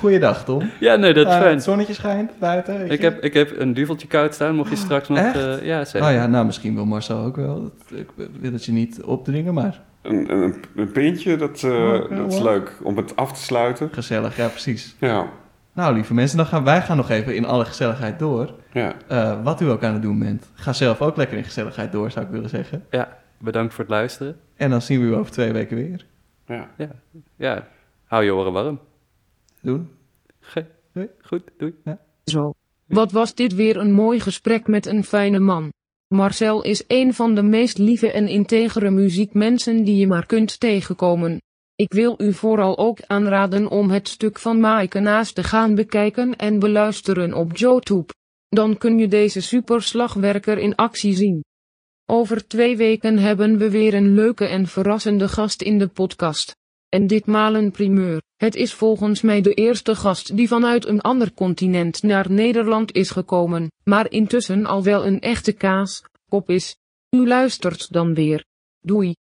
Goeiedag, Tom. ja nee, dat is Eh, fijn. het zonnetje schijnt buiten. Ik je. heb, ik heb een duveltje koud staan, mocht je straks nog... Echt? eh, ja, zeker. Oh ja, nou misschien wil Marcel ook wel. Ik wil het je niet opdringen, maar Een, een, een pintje, dat, eh, Oh, dat is wow. leuk om het af te sluiten. gezellig, ja precies. Ja. Nou, lieve mensen, dan gaan wij gaan nog even in alle gezelligheid door. Ja. Eh, wat u ook aan het doen bent. Ga zelf ook lekker in gezelligheid door, zou ik willen zeggen. Ja, bedankt voor het luisteren. En dan zien we u over twee weken weer. Ja. Ja, hou je oren warm. Doen. Ge- Doei. Goed, doei. Zo. Wat was dit weer een mooi gesprek met een fijne man. Marcel is een van de meest lieve en integere muziekmensen die je maar kunt tegenkomen. Ik wil u vooral ook aanraden om het stuk van Maaike naast te gaan bekijken en beluisteren op YouTube. Dan kun je deze superslagwerker in actie zien. Over twee weken hebben we weer een leuke en verrassende gast in de podcast. En ditmaal een primeur. Het is volgens mij de eerste gast die vanuit een ander continent naar Nederland is gekomen, maar intussen al wel een echte kaas, kop is. U luistert dan weer. Doei.